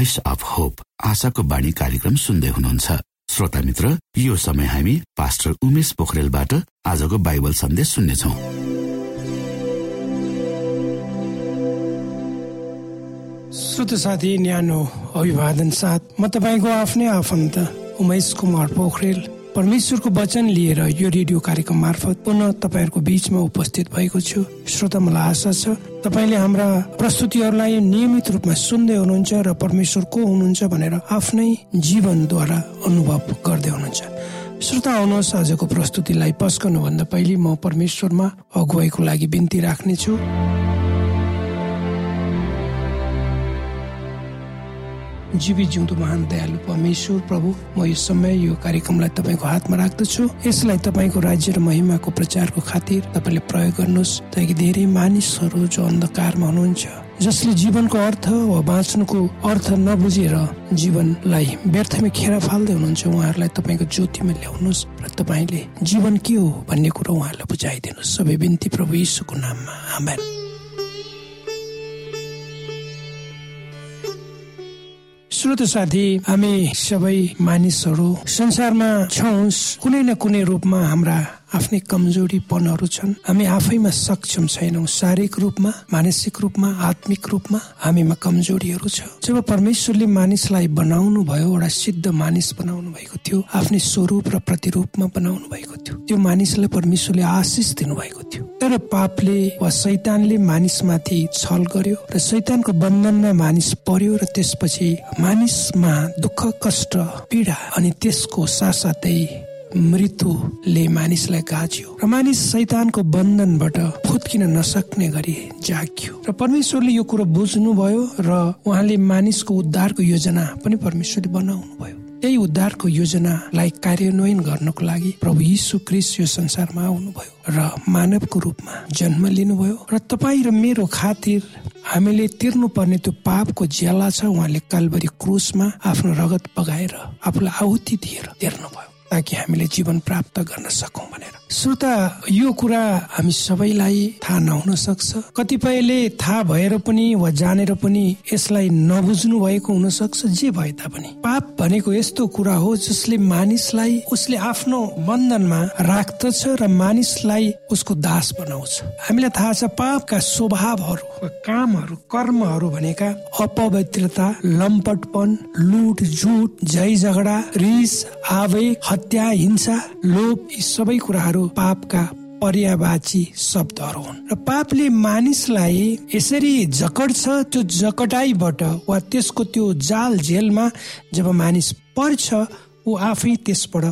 Voice of hope आशाको बाणी कार्यक्रम सुन्दै हुनुहुन्छ। श्रोता मित्र यो समय हामी पास्टर उमेश पोखरेलबाट आजको बाइबल सन्देश सुन्नेछौ। श्रोत साथी न्यानो अभिवादन साथ म तपाईँको आफ्नै आफन्त उमेश कुमार पोखरेल। परमेश्वरको वचन लिएर यो रेडियो कार्यक्रम मार्फत पुनः तपाईँहरूको बीचमा उपस्थित भएको छु। श्रोता मलाई आशा छ तपाईँले हाम्रा प्रस्तुतिहरूलाई नियमित रूपमा सुन्दै हुनुहुन्छ र परमेश्वर को हुनुहुन्छ भनेर आफ्नै जीवनद्वारा अनुभव गर्दै हुनुहुन्छ। श्रोता आउनुहोस् आजको प्रस्तुतिलाई पस्कनुभन्दा पहिले म परमेश्वरमा अगुवाईको लागि बिन्ती राख्नेछु। जीवी जिउँदो महान दयालु परमेश्वर प्रभु म यो समय यो कार्यक्रमलाई तपाईँको हातमा राख्दछु। यसलाई तपाईँको राज्य र महिमाको प्रचारको खातिर तपाईँले प्रयोग गर्नुहोस्। ताकि धेरै मानिसहरू जो अन्धकारमा हुनुहुन्छ जसले जीवनको अर्थ वा बाँच्नुको अर्थ नबुझेर जीवनलाई व्यर्थमै खेर फाल्दै हुनुहुन्छ उहाँहरूलाई तपाईँको ज्योतिमा ल्याउनुहोस् र तपाईँले जीवन के हो भन्ने कुरो उहाँहरूलाई बुझाइदिनुहोस्। सबै बिन्ती प्रभु यीशुको नाममा। आमेन। श्रोत साथी हामी सबै मानिसहरू संसारमा छौँ कुनै न कुनै रूपमा हाम्रा आफ्नै कमजोरीपनहरू छन्। हामी आफैमा सक्षम छैनौँ। शारीरिक रूपमा मानसिक रूपमा आत्मिक रूपमा हामीमा कमजोरीहरू छ। जब परमेश्वरले मानिसलाई बनाउनु भयो एउटा सिद्ध मानिस बनाउनु भएको थियो आफ्नै स्वरूप र प्रतिरूपमा बनाउनु भएको थियो त्यो मानिसलाई परमेश्वरले आशिष दिनुभएको थियो। तर पापले वा शैतानले मानिसमाथि छल गर्यो र शैतानको बन्धनमा मानिस पर्यो र त्यसपछि मानिसमा दुःख कष्ट पीडा अनि त्यसको साथसाथै मृत्युले मानिसलाई गाज्यो र मानिस शैतानको बन्धनबाट फुत्किन नसक्ने गरी जाग्यो। र परमेश्वरले यो कुरो बुझ्नुभयो र उहाँले मानिसको उद्धारको योजना पनि परमेश्वरले बनाउनु भयो त्यही उद्धारको योजनालाई कार्यान्वयन गर्नको लागि प्रभु यीशु क्रिस यो संसारमा आउनुभयो र मानवको रूपमा जन्म लिनुभयो र तपाईँ र मेरो खातिर हामीले तिर्नु पर्ने त्यो पापको ज्याला छ उहाँले कालबरी क्रुसमा आफ्नो रगत बगाएर आफूलाई आहुति दिएर तिर्नुभयो। ताकि हामीले जीवन प्राप्त गर्न सकौँ भनेर। श्रोता यो कुरा हामी सबैलाई थाहा नहुन सक्छ। कतिपयले थाहा भएर पनि वा जानेर पनि यसलाई नबुझ्नु भएको हुन सक्छ जे भए तापनि। पाप भनेको यस्तो कुरा हो जसले मानिसलाई उसले आफ्नो बन्धनमा राख्दछ र मानिसलाई उसको दास बनाउँछ। हामीलाई थाहा छ पापका स्वभावहरू कामहरू कर्महरू भनेका अपवित्रता लम्पटपन लुट झुट झै झगडा रिस आवेग हत्या हिंसा लोभ यी सबै कुराहरू पापका पर्यावाची शब्दहरू हुन्। र पापले मानिसलाई यसरी जकड्छ त्यो जकटाइबाट वा त्यसको त्यो जाल जेलमा जब मानिस पर्छ ऊ आफै त्यसबाट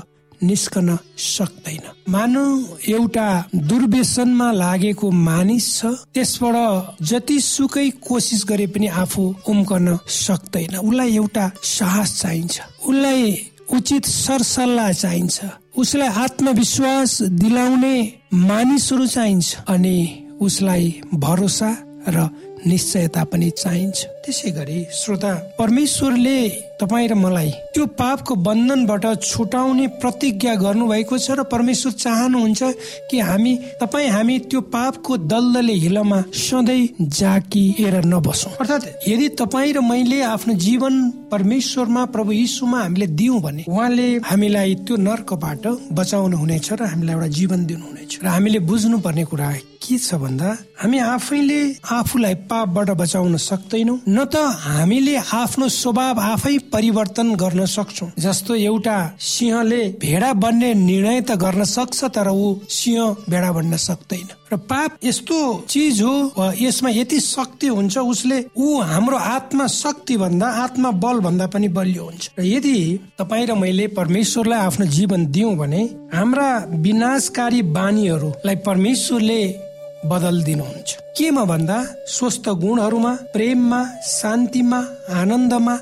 निस्कन सक्दैन। मानव एउटा दुर्व्यसनमा लागेको मानिस छ त्यसबाट जति सुकै कोसिस गरे पनि आफू उम्कन सक्दैन। उसलाई एउटा साहस चाहिन्छ। उसलाई उचित सरसल्लाह चाहिन्छ। उसलाई आत्मविश्वास दिलाउने मानिसहरू चाहिन्छ अनि उसलाई भरोसा र निश्चयता पनि चाहिन्छ। त्यसै गरी श्रोता परमेश्वरले तपाईँ र मलाई त्यो पापको बन्धनबाट छुटाउने प्रतिज्ञा गर्नुभएको छ र परमेश्वर चाहनुहुन्छ कि हामी तपाईँ हामी त्यो पापको दलदले हिलमा सधैँ जाकिएर नबसौँ। अर्थात् यदि तपाईँ र मैले आफ्नो जीवन परमेश्वरमा प्रभु यीशुमा हामीले दियौँ भने उहाँले हामीलाई त्यो नर्कबाट बचाउनु हुनेछ र हामीलाई एउटा जीवन दिनुहुनेछ। र हामीले बुझ्नु पर्ने कुरा के छ भन्दा हामी आफैले आफूलाई पापबाट बचाउन सक्दैनौ न त हामीले आफ्नो स्वभाव आफै परिवर्तन गर्न सक्छौ। जस्तो एउटा सिंहले भेडा बन्ने निर्णय त गर्न सक्छ तर ऊ सिंह भेडा बन्न सक्दैन। र पाप यस्तो चिज हो यसमा यति शक्ति हुन्छ उसले ऊ हाम्रो आत्मा शक्ति भन्दा आत्मा बल भन्दा पनि बलियो हुन्छ। र यदि तपाईँ र मैले परमेश्वरलाई आफ्नो जीवन दियौँ भने हाम्रा विनाशकारी बानीहरूलाई परमेश्वरले बदल दिनुहुन्छ केमा भन्दा स्वस्थ गुणहरूमा प्रेममा शान्तिमा आनन्दमा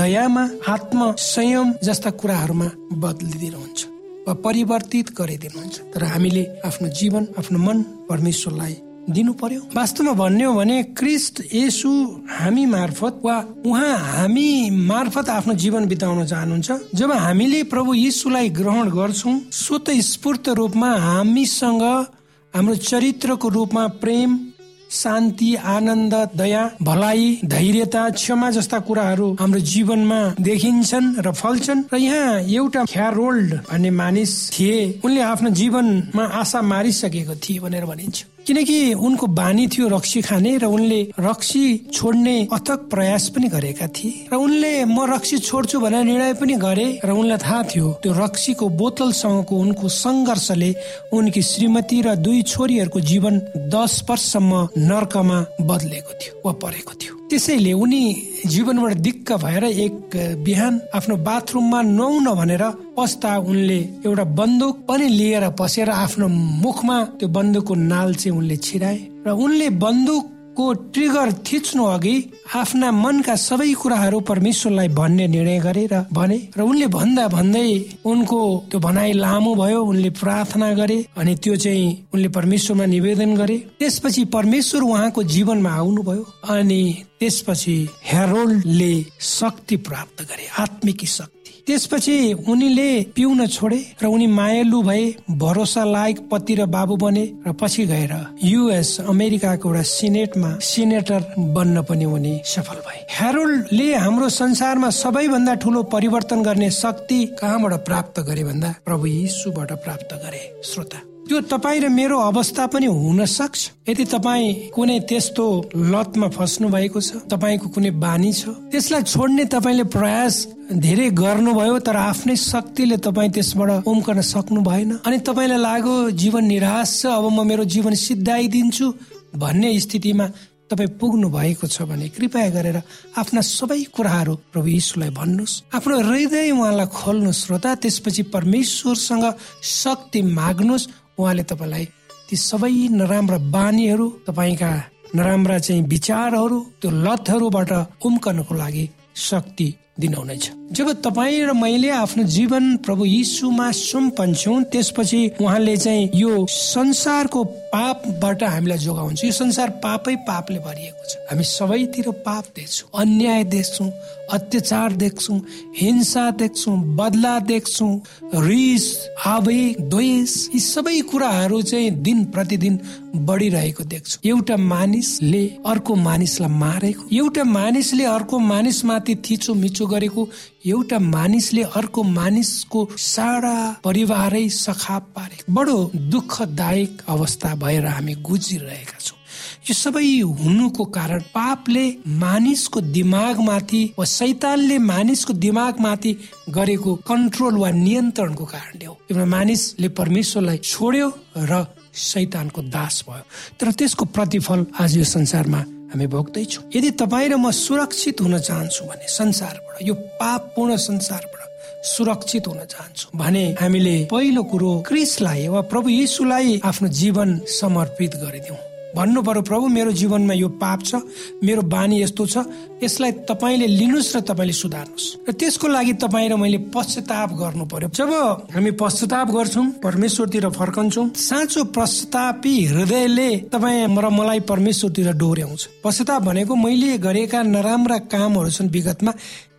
दयामा आत्म संयम जस्ता कुराहरूमा बदलिदिनुहुन्छ वा परिवर्तित गरिदिनुहुन्छ। तर हामीले आफ्नो जीवन आफ्नो मन परमेश्वरलाई दिनु पर्यो वास्तवमा भन्ने भने क्रिस्ट यसु हामी मार्फत वा उहाँ हामी मार्फत आफ्नो जीवन बिताउन चाहनुहुन्छ। जब हामीले प्रभु यीशुलाई ग्रहण गर्छौँ स्वत स्फूर्त रूपमा हामीसँग हाम्रो चरित्रको रूपमा प्रेम शान्ति आनन्द दया भलाइ धैर्यता क्षमा जस्ता कुराहरू हाम्रो जीवनमा देखिन्छन् र फल्छन्। र यहाँ एउटा ख्यारोल्ड भन्ने मानिस थिए। उनले आफ्नो जीवनमा आशा मारिसकेको थिए भनेर भनिन्छ। किनकि उनको बानी थियो रक्सी खाने र उनले रक्सी छोड्ने अथक प्रयास पनि गरेका थिए। र उनले म रक्सी छोड्छु भनेर निर्णय पनि गरे र उनलाई थाहा थियो त्यो रक्सीको बोतलसँगको उनको सङ्घर्षले उनकी श्रीमती र दुई छोरीहरूको जीवन दस वर्षसम्म नर्कमा बदलेको थियो वा परेको थियो। त्यसैले उनी जीवनबाट दिक्क भएर एक बिहान आफ्नो बाथरुममा नुहाउन भनेर पस्ता उनले एउटा बन्दुक पनि लिएर पसेर आफ्नो मुखमा त्यो बन्दुकको नाल चाहिँ उनले छिराए। र उनले बन्दुक को ट्रिगर थिच्नु अघि आफ्ना मनका सबै कुराहरू परमेश्वरलाई भन्ने निर्णय गरे र भने र उनले भन्दा भन्दै उनको त्यो भनाइ लामो भयो उनले प्रार्थना गरे अनि त्यो चाहिँ उनले परमेश्वरमा निवेदन गरे। त्यसपछि परमेश्वर उहाँको जीवनमा आउनुभयो अनि त्यसपछि हेरोल्डले शक्ति प्राप्त गरे आत्मिक शक्ति। त्यसपछि उनीले पिउन छोडे र उनी मायालु भए भरोसा लायक पति र बाबु बने र पछि गएर युएस अमेरिकाको एउटा सिनेटमा सिनेटर बन्न पनि उनी सफल भए। हेरोल्डले हाम्रो संसारमा सबैभन्दा ठुलो परिवर्तन गर्ने शक्ति कहाँबाट प्राप्त गरे भन्दा प्रभु यीशुबाट प्राप्त गरे। श्रोता त्यो तपाईँ र मेरो अवस्था पनि हुन सक्छ। यदि तपाईँ कुनै त्यस्तो लतमा फस्नु भएको छ तपाईँको कुनै बानी छ त्यसलाई छोड्ने तपाईँले प्रयास धेरै गर्नुभयो तर आफ्नै शक्तिले तपाईँ त्यसबाट उम्कन सक्नु भएन अनि तपाईँलाई लाग्यो जीवन निराश छ अब म मेरो जीवन सिद्धाइदिन्छु भन्ने स्थितिमा तपाईँ पुग्नु भएको छ भने कृपया गरेर आफ्ना सबै कुराहरू प्रभु यीशुलाई भन्नुहोस्। आफ्नो हृदय उहाँलाई खोल्नुहोस् श्रोता त्यसपछि परमेश्वरसँग शक्ति माग्नुहोस्। उहाँले तपाईँलाई ती सबै नराम्रा बानीहरू तपाईँका नराम्रा चाहिँ विचारहरू त्यो लतहरूबाट उम्कनको लागि शक्ति दिनुहुनेछ। जब तपाईँ र मैले आफ्नो जीवन प्रभु यीशुमा सुम्पन्छौँ त्यसपछि उहाँले चाहिँ यो संसारको पापबाट हामीलाई जोगाउँछ यो संसार पापै पापले भरिएको छ। हामी सबैतिर पाप देख्छौँ अन्याय देख्छौँ अत्याचार देख्छौँ हिंसा देख्छौँ बदला देख्छौँ रिस आवेग द्वेष यी सबै कुराहरू चाहिँ दिन प्रतिदिन बढिरहेको देख्छु। एउटा मानिसले अर्को मानिसलाई मारेको एउटा मानिसले अर्को मानिसमाथि थिचो मिचो गरेको एउटा मानिसले अर्को मानिसको सारा परिवारै सखाप पारेको बडो दुःखदायक अवस्था भएर हामी गुजिरहेका छौँ। यो सबै हुनुको कारण पापले मानिसको दिमागमाथि वा सैतानले मानिसको दिमागमाथि गरेको कन्ट्रोल वा नियन्त्रणको कारणले हो। एउटा मानिसले परमेश्वरलाई छोड्यो र सैतानको दास भयो। तर त्यसको प्रतिफल आज यो संसारमा हामी भोग्दैछौँ। यदि तपाईँ र म सुरक्षित हुन चाहन्छु भने संसारबाट यो पापपूर्ण संसारबाट सुरक्षित हुन चाहन्छु भने हामीले पहिलो कुरो क्रिसलाई वा प्रभु यीशुलाई आफ्नो जीवन समर्पित गरिदिउँ। भन्नु पर्यो प्रभु मेरो जीवनमा यो पाप छ मेरो बानी यस्तो छ यसलाई तपाईँले लिनुहोस् र तपाईँले सुधार्नुहोस्। र त्यसको लागि तपाईँ र मैले पश्चाताप गर्नु पर्यो जब हामी पश्चाताप गर्छौँ परमेश्वरतिर फर्कन्छौँ साँचो पश्चातापी हृदयले तपाईँ र मलाई परमेश्वरतिर डोर्याउँछ। पश्चाताप भनेको मैले गरेका नराम्रा कामहरू छन् विगतमा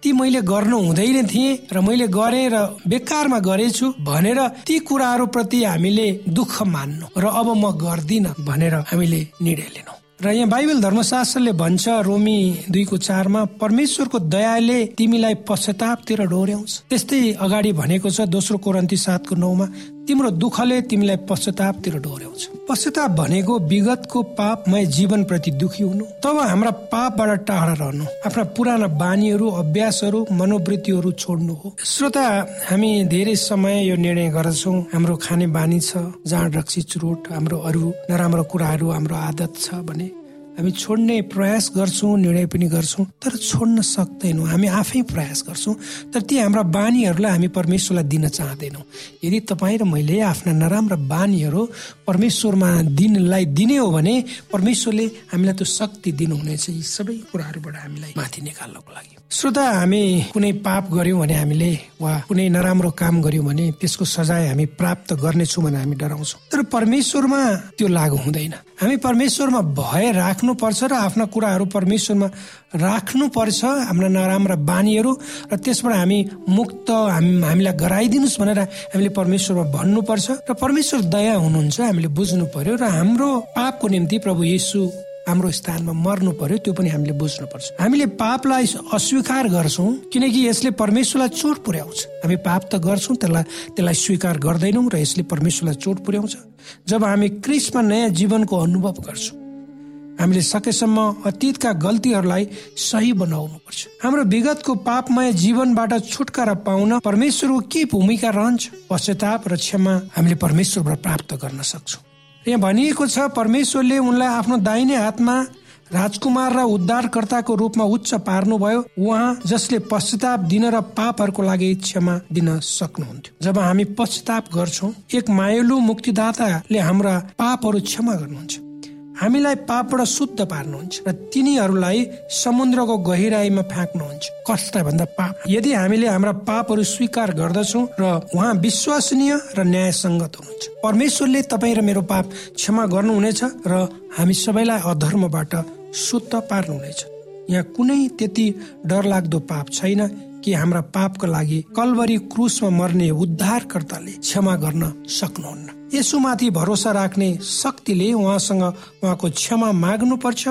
ती मैले गर्नु हुँदैन थिएँ र मैले गरेँ र बेकारमा गरेछु भनेर ती कुराहरू प्रति हामीले दुःख मान्नु र अब म गर्दिन भनेर हामीले निर्णय लिनु। र यहाँ बाइबल धर्मशास्त्रले भन्छ रोमी दुईको चारमा परमेश्वरको दयाले तिमीलाई पश्चातापतिर डोर्याउँछ। त्यस्तै अगाडि भनेको छ दोस्रो कोरन्ती सातको नौमा तिम्रो दुःखले तिमीलाई पश्चातापतिर डोर्याउँछ। पश्चाताप भनेको विगतको पापमय जीवन प्रति दुखी हुनु। तब हाम्रा पापबाट टाढा रहनु। आफ्ना पुराना बानीहरू अभ्यासहरू मनोवृत्तिहरू छोड्नु हो। श्रोता हामी धेरै समय यो निर्णय गर्दछौँ। हाम्रो खाने बानी छ जाँड रक्सी चुरोट हाम्रो अरू नराम्रो कुराहरू हाम्रो आदत छ भने। हामी छोड्ने प्रयास गर्छौँ निर्णय पनि गर्छौँ तर छोड्न सक्दैनौँ। हामी आफै प्रयास गर्छौँ तर ती हाम्रा बानीहरूलाई हामी परमेश्वरलाई दिन चाहँदैनौँ। यदि तपाईँ र मैले आफ्ना नराम्रा बानीहरू परमेश्वरमा दिनलाई दिने हो भने परमेश्वरले हामीलाई त्यो शक्ति दिनुहुनेछ। यी सबै कुराहरूबाट हामीलाई माथि निकाल्नको लागि। श्रोता हामी कुनै पाप गर्यौँ भने हामीले वा कुनै नराम्रो काम गर्यौँ भने त्यसको सजाय हामी प्राप्त गर्नेछौँ भने हामी डराउँछौँ। तर परमेश्वरमा त्यो लागु हुँदैन। हामी परमेश्वरमा भय राख्नुपर्छ र आफ्ना कुराहरू परमेश्वरमा राख्नुपर्छ हाम्रा नराम्रा बानीहरू र त्यसबाट हामी मुक्त हामीलाई गराइदिनुहोस् भनेर हामीले परमेश्वरमा भन्नुपर्छ। र परमेश्वर दया हुनुहुन्छ हामीले बुझ्नु पर्यो र हाम्रो पापको निम्ति प्रभु येसु हाम्रो स्थानमा मर्नु पर्यो त्यो पनि हामीले बुझ्नु पर्छ हामीले पापलाई अस्वीकार गर्छौँ किनकि यसले परमेश्वरलाई चोट पुर्याउँछ। हामी पाप त गर्छौँ त्यसलाई त्यसलाई स्वीकार गर्दैनौँ र यसले परमेश्वरलाई चोट पुर्याउँछ। जब हामी क्रिसमा नयाँ जीवनको अनुभव गर्छौँ हामीले सकेसम्म अतीतका गल्तीहरूलाई सही बनाउनु पर्छ हाम्रो विगतको पापमय जीवनबाट छुटकारा पाउन परमेश्वरको के भूमिका रहन्छ? पश्चाताप र क्षमा हामीले परमेश्वरबाट प्राप्त गर्न सक्छौँ। यहाँ भनिएको छ परमेश्वरले उनलाई आफ्नो दाहिने हातमा राजकुमार र उद्धारकर्ताको रूपमा उच्च पार्नुभयो। उहाँ जसले पश्चाताप दिन र पापहरूको लागि क्षमा दिन सक्नुहुन्थ्यो। जब हामी पश्चाताप गर्छौँ एक मायालु मुक्तिदाताले हाम्रा पापहरू क्षमा गर्नुहुन्छ। हामीलाई पापबाट शुद्ध पार्नुहुन्छ र तिनीहरूलाई समुद्रको गहिराईमा फ्याँक्नुहुन्छ। कष्ट भन्दा पाप? यदि हामीले हाम्रा पापहरू स्वीकार गर्दछौँ र उहाँ विश्वसनीय र न्यायसङ्गत हुनुहुन्छ। परमेश्वरले तपाईँ र मेरो पाप क्षमा गर्नुहुनेछ र हामी सबैलाई अधर्मबाट शुद्ध पार्नुहुनेछ। यहाँ कुनै त्यति डरलाग्दो पाप छैन। कि हाम्रा पापको लागि कलवरी क्रुसमा मर्ने उद्धारकर्ताले क्षमा गर्न सक्नुहुन्न। यसुमाथि भरोसा राख्ने शक्तिले उहाँसँग उहाँको क्षमा माग्नु पर्छ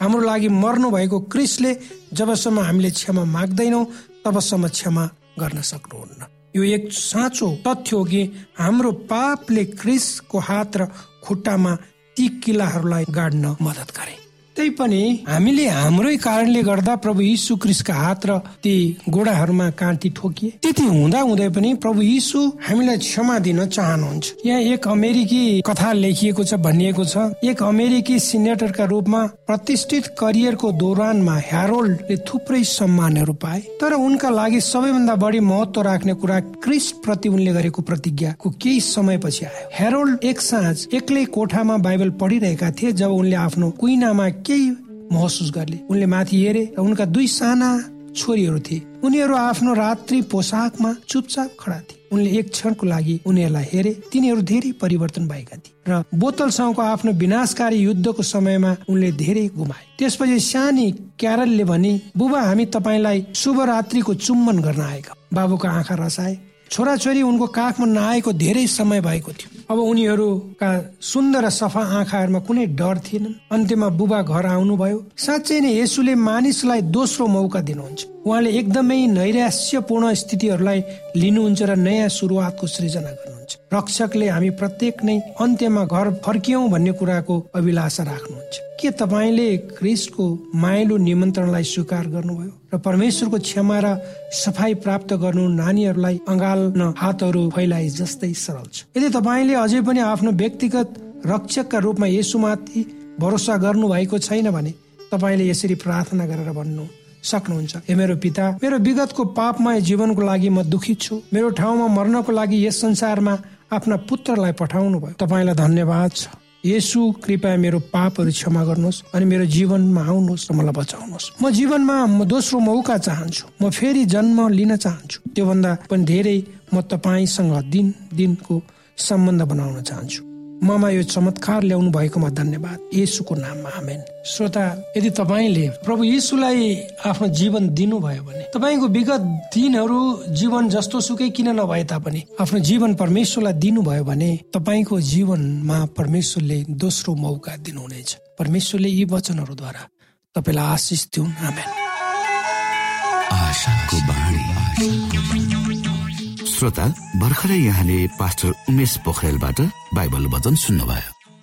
हाम्रो लागि मर्नु भएको क्रिसले जबसम्म हामीले क्षमा माग्दैनौ तबसम्म क्षमा गर्न सक्नुहुन्न। यो एक साँचो तथ्य हो कि हाम्रो पापले क्रिसको हात र खुट्टामा ती किल्लाहरूलाई गाड्न मदत गरे। त्यही पनि हामीले हाम्रै कारणले गर्दा प्रभु यीशु क्रिस्टका हात र ती गोडाहरूमा काँटी ठोकिए। त्यति हुँदा हुँदै पनि प्रभु यीशु हामीलाई क्षमा दिन चाहनुहुन्छ। यहाँ एक अमेरिकी कथा लेखिएको छ भनिएको छ एक अमेरिकी सिनेटरका रूपमा प्रतिष्ठित करियरको दौरानमा ह्यारोल्डले थुप्रै सम्मानहरू पाए। तर उनका लागि सबैभन्दा बढी महत्व राख्ने कुरा क्रिस्ट प्रति उनले गरेको प्रतिज्ञाको केही समयपछि आयो। हेरोल्ड एक साँझ एक्लै कोठामा बाइबल पढिरहेका थिए जब उनले आफ्नो कुइनामा केही महसुस गरे उनले माथि हेरे र उनका दुई साना छोरीहरू थिए। उनीहरू आफ्नो रात्रि पोसाकमा चुपचाप खडा थिए। उनले एक क्षणको लागि उनीहरूलाई हेरे। तिनीहरू धेरै परिवर्तन भएका थिए र बोतलसँगको आफ्नो विनाशकारी युद्धको समयमा उनले धेरै गुमाए। त्यसपछि सानी क्यारलले भने बुबा हामी तपाईँलाई शुभ रात्रिको चुम्बन गर्न आएका बाबुको आँखा रसाए। छोराछोरी उनको काखमा नआएको धेरै समय भएको थियो। अब उनीहरूका सुन्दर र सफा आँखाहरूमा कुनै डर थिएन अन्त्यमा बुबा घर आउनुभयो। साँच्चै नै यसुले मानिसलाई दोस्रो मौका दिनुहुन्छ। उहाँले एकदमै नैराश्यपूर्ण स्थितिहरूलाई लिनुहुन्छ र नयाँ सुरुवातको सृजना गर्नुहुन्छ। रक्षकले हामी प्रत्येक नै अन्त्यमा घर फर्कियौं भन्ने कुराको अभिलाषा राख्नुहुन्छ। के तपाईँले क्रिस्टको माइलो निमन्त्रणलाई स्वीकार गर्नुभयो र परमेश्वरको क्षमा र सफाई प्राप्त गर्नु नानीहरूलाई अँगाल्न हातहरू फैलाए जस्तै सरल छ। यदि तपाईँले अझै पनि आफ्नो व्यक्तिगत रक्षकका रूपमा यसुमाथि भरोसा गर्नु भएको छैन भने तपाईँले यसरी प्रार्थना गरेर भन्नु सक्नुहुन्छ। हे मेरो पिता मेरो विगतको पापमय जीवनको लागि म दुखित छु। मेरो ठाउँमा मर्नको लागि यस संसारमा आफ्ना पुत्रलाई पठाउनु भयो तपाईँलाई धन्यवाद छ। यसु कृपया मेरो पापहरू क्षमा गर्नुहोस् अनि मेरो जीवनमा आउनुहोस् र मलाई बचाउनुहोस्। म जीवनमा म दोस्रो मौका चाहन्छु। म फेरि जन्म लिन चाहन्छु। त्योभन्दा पनि धेरै म तपाईँसँग दिन दिनको सम्बन्ध बनाउन चाहन्छु। ममा यो चमत्कार ल्याउनु भएकोमा धन्यवाद। येसुको नाममा आमेन। श्रोता यदि तपाईँले प्रभु यीशुलाई आफ्नो जीवन दिनुभयो भने तपाईँको विगत दिनहरू जीवन जस्तो सुकै किन नभए तापनि आफ्नो जीवन परमेश्वरलाई दिनुभयो भने तपाईँको जीवनमा परमेश्वरले दोस्रो मौका दिनुहुनेछ। परमेश्वरले यी वचनहरूद्वारा तपाईँलाई आशिष दिउन्। श्रोता भर्खरै यहाँले पास्टर उमेश पोखरेलबाट बाइबल वचन सुन्नुभयो।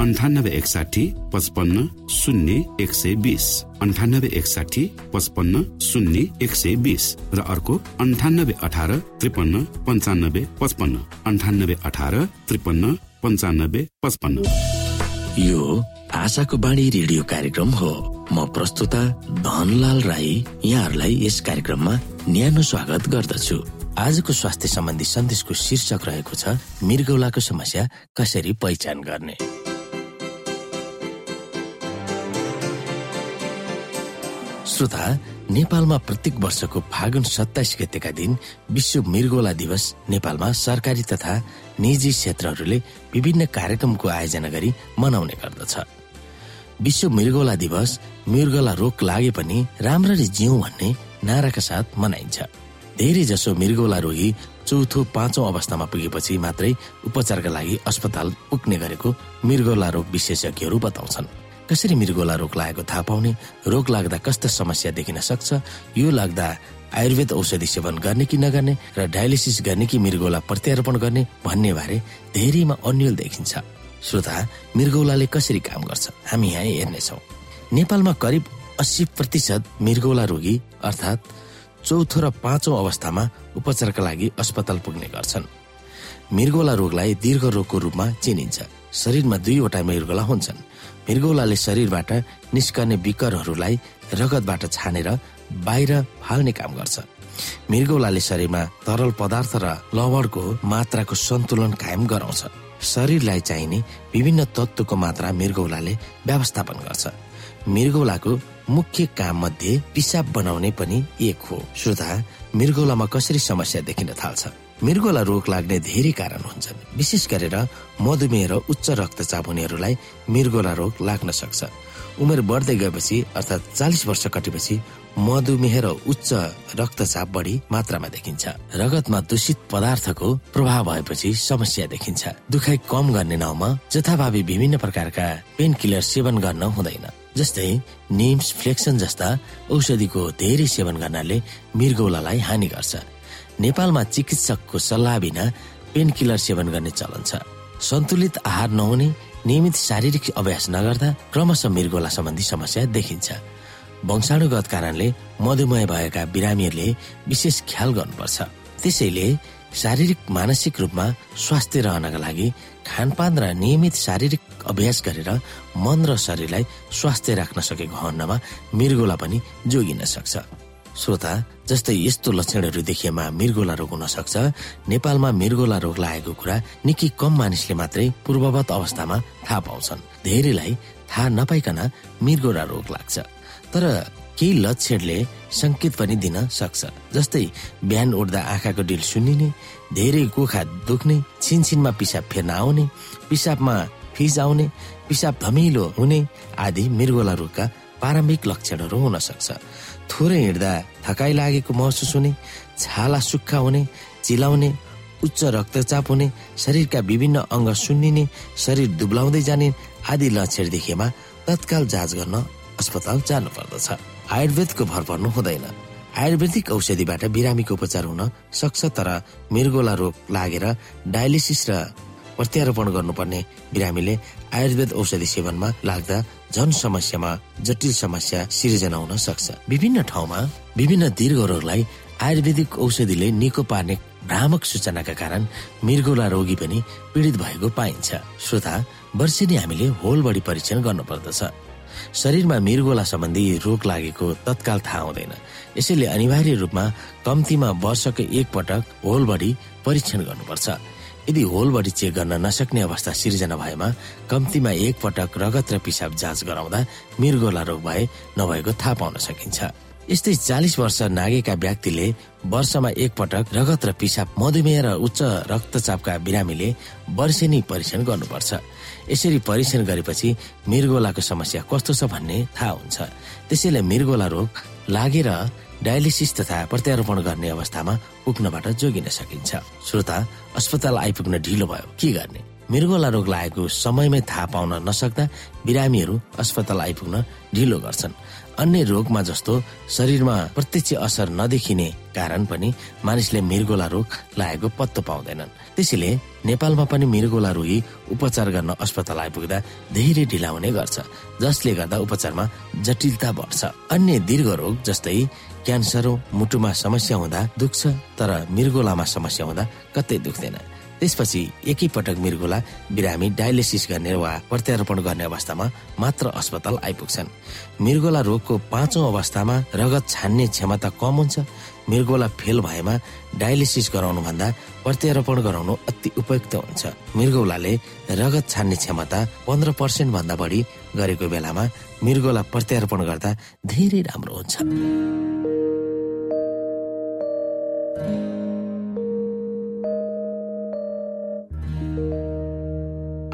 अन्ठानब्बे एकसाठी पचपन्न शून्य एक सय बिस। अन्ठानब्बे एकसाठी पचपन्न शून्य एक सय बिस। र अर्को अन्ठानब्बे अठार त्रिपन्न पन्चानब्बे पचपन्न। अन्ठानब्बे अठार त्रिपन्न पन्चानब्बे पचपन्न। यो भाषाको बाणी रेडियो कार्यक्रम हो। म प्रस्तुता धनलाल राई यहाँहरूलाई यस कार्यक्रममा न्यानो स्वागत गर्दछु। आजको स्वास्थ्य सम्बन्धी सन्देशको शीर्षक रहेको छ मृगौलाको समस्या कसरी पहिचान गर्ने? श्रोता नेपालमा प्रत्येक वर्षको फागुन सत्ताइस गतेका दिन विश्व मृगोला दिवस नेपालमा सरकारी तथा निजी क्षेत्रहरूले विभिन्न कार्यक्रमको आयोजना गरी मनाउने गर्दछ। विश्व मृगोला दिवस मृगोला रोग लागे पनि राम्ररी जिउ भन्ने नाराका साथ मनाइन्छ। धेरै जसो मृगोला रोगी चौथो पाँचौं अवस्थामा पुगेपछि मात्रै उपचारका लागि अस्पताल पुग्ने गरेको मृगोला रोग विशेषज्ञहरू बताउँछन्। कसरी मृगोला रोग लागेको थाहा पाउने रोग लाग्दा कस्ता समस्या देखिन सक्छ यो लाग्दा आयुर्वेद औषधि सेवन गर्ने कि नगर्ने र डायलिसिस गर्ने कि मृगौला प्रत्यारोपण गर्ने भन्ने बारे धेरैमा अन्यल देखिन्छ। श्रोता मृगौलाले कसरी काम गर्छ? हामी यहाँ हेर्नेछौ नेपालमा करिब अस्सी प्रतिशत मृगौला रोगी अर्थात् चौथो र पाँचौं अवस्थामा उपचारका लागि अस्पताल पुग्ने गर्छन्। मृगौला रोगलाई दीर्घ रोगको रूपमा चिनिन्छ। शरीरमा दुईवटा मृगौला हुन्छन्। मृगौलाले शरीरबाट निस्कने विकरहरूलाई रगतबाट छानेर बाहिर फाल्ने काम गर्छ। मृगौलाले शरीरमा तरल पदार्थ र लवणको मात्राको सन्तुलन कायम गराउँछ। शरीरलाई चाहिने विभिन्न तत्वको मात्रा मृगौलाले व्यवस्थापन गर्छ। मृगौलाको मुख्य काम मध्ये पिसाब बनाउने पनि एक हो। श्रोता मृगौलामा कसरी समस्या देखिन थाल्छ? मृगोला रोग लाग्ने धेरै कारण हुन्छन्। विशेष गरेर मधुमेह र उच्च रक्तचाप हुनेहरूलाई मृगोला रोग लाग्न सक्छ। उमेर बढ्दै गएपछि अर्थात् चालिस वर्ष कटेपछि मधुमेह र उच्च रक्तचाप बढी मात्रामा देखिन्छ। रगतमा दूषित पदार्थको प्रभाव भएपछि समस्या देखिन्छ। दुखाइ कम गर्ने नाउँमा जथाभावी विभिन्न प्रकारका पेन किलर सेवन गर्न हुँदैन। जस्तै निम्स फ्लेक्सन जस्ता औषधिको धेरै सेवन गर्नाले मृगौलालाई हानि गर्छ। नेपालमा चिकित्सकको सल्लाह बिना पेन किलर सेवन गर्ने चलन छ। सन्तुलित आहार नहुने नियमित शारीरिक अभ्यास नगर्दा क्रमशः मृगोला सम्बन्धी समस्या देखिन्छ। वंशाणुगत कारणले मधुमेह भएका बिरामीहरूले विशेष ख्याल गर्नुपर्छ। त्यसैले शारीरिक मानसिक रूपमा स्वास्थ्य रहनका लागि खानपान र नियमित शारीरिक अभ्यास गरेर मन र शरीरलाई स्वास्थ्य राख्न सकेको हन्नमा मृगोला पनि जोगिन सक्छ। श्रोता जस्तै यस्तो लक्षणहरू देखिएमा मृगोला रोग हुन सक्छ नेपालमा मृगोला रोग लागेको कुरा निकै कम मानिसले मात्रै पूर्ववत अवस्थामा थाहा पाउँछन्। धेरैलाई थाहा नपाइकन मृगोला रोग लाग्छ। तर केही लक्षणले संकेत पनि दिन सक्छ। जस्तै बिहान उठ्दा आँखाको डिल सुन्निने धेरै गोखा दुख्ने छिनछिनमा पिसाब फेर्न आउने पिसाबमा फिज आउने पिसाब धमिलो हुने आदि मृगोला रोगका प्रारम्भिक लक्षणहरू हुन सक्छ थोरै हिँड्दा थकाइ लागेको महसुस हुने छाला सुक्खा हुने चिलाउने उच्च रक्तचाप हुने शरीरका विभिन्न अङ्ग सुन्निने शरीर दुब्लाउँदै जाने आदि लक्षण देखिएमा तत्काल जाँच गर्न अस्पताल जानु पर्दछ आयुर्वेदको भर पर्नु हुँदैन। आयुर्वेदिक औषधिबाट बिरामीको उपचार हुन सक्छ तर मृगोला रोग लागेर डायलिसिस र प्रत्यारोपण गर्नुपर्ने बिरामीले आयुर्वेद औषधि सेवनमा लाग्दा झन समस्यामा जटिल समस्या सिर्जना हुन सक्छ। विभिन्न ठाउँमा विभिन्न दीर्घ रोगलाई आयुर्वेदिक औषधिले निको पार्ने भ्रामक सूचनाका कारण मृगोला रोगी पनि पीडित भएको पाइन्छ। श्रोता वर्षेनी हामीले होल बडी परीक्षण गर्नुपर्दछ। शरीरमा मृगोला सम्बन्धी रोग लागेको तत्काल थाहा हुँदैन। यसैले अनिवार्य रूपमा कम्तीमा वर्षको एक पटक होल बडी परीक्षण गर्नुपर्छ। यदि होल बडी चेक गर्न नसक्ने अवस्था सिर्जना भएमा कम्तीमा एक पटक रगत र पिसाब जाँच गराउँदा मृगोला रोग भए नभएको थाहा पाउन सकिन्छ। यस्तै चालिस वर्ष नागेका व्यक्तिले वर्षमा एक पटक रगत र पिसाब मधुमेह र उच्च रक्तचापका बिरामीले वर्षेनी परीक्षण गर्नुपर्छ। यसरी परीक्षण गरेपछि मृगोलाको समस्या कस्तो छ भन्ने थाहा हुन्छ। त्यसैले मृगोला रोग लागेर डायलिसिस तथा प्रत्यारोपण गर्ने अवस्थामा पुग्नबाट जोगिन सकिन्छ। श्रोता अस्पताल आइपुग्न ढिलो भयो। के गर्ने? मृगोला रोग लागेको समयमै थाहा पाउन नसक्दा बिरामीहरू अस्पताल आइपुग्न ढिलो गर्छन्। अन्य रोगमा जस्तो शरीरमा प्रत्यक्ष असर नदेखिने कारण पनि मानिसले मृगोला रोग लागेको पत्तो पाउँदैनन्। त्यसैले नेपालमा पनि मृगोला रोगी उपचार गर्न अस्पताल आइपुग्दा धेरै ढिला हुने गर्छ जसले गर्दा उपचारमा जटिलता बढ्छ। अन्य दीर्घ रोग जस्तै क्यान्सर मुटुमा समस्या हुँदा दुख्छ तर मृगोलामा समस्या हुँदा कतै दुख्दैन। त्यसपछि एकैपटक मृगोला बिरामी डायलिसिस गर्ने वा प्रत्यारोपण गर्ने अवस्थामा मात्र अस्पताल आइपुग्छन्। मृगोला रोगको पाँचौं अवस्थामा रगत छान्ने क्षमता कम हुन्छ। मृगोला फेल भएमा डायलिसिस गराउनु भन्दा प्रत्यारोपण गराउनु अति उपयुक्त हुन्छ। मृगौलाले रगत छान्ने क्षमता पन्ध्र पर्सेन्ट भन्दा बढी गरेको बेलामा मृगोला प्रत्यारोपण गर्दा धेरै राम्रो हुन्छ।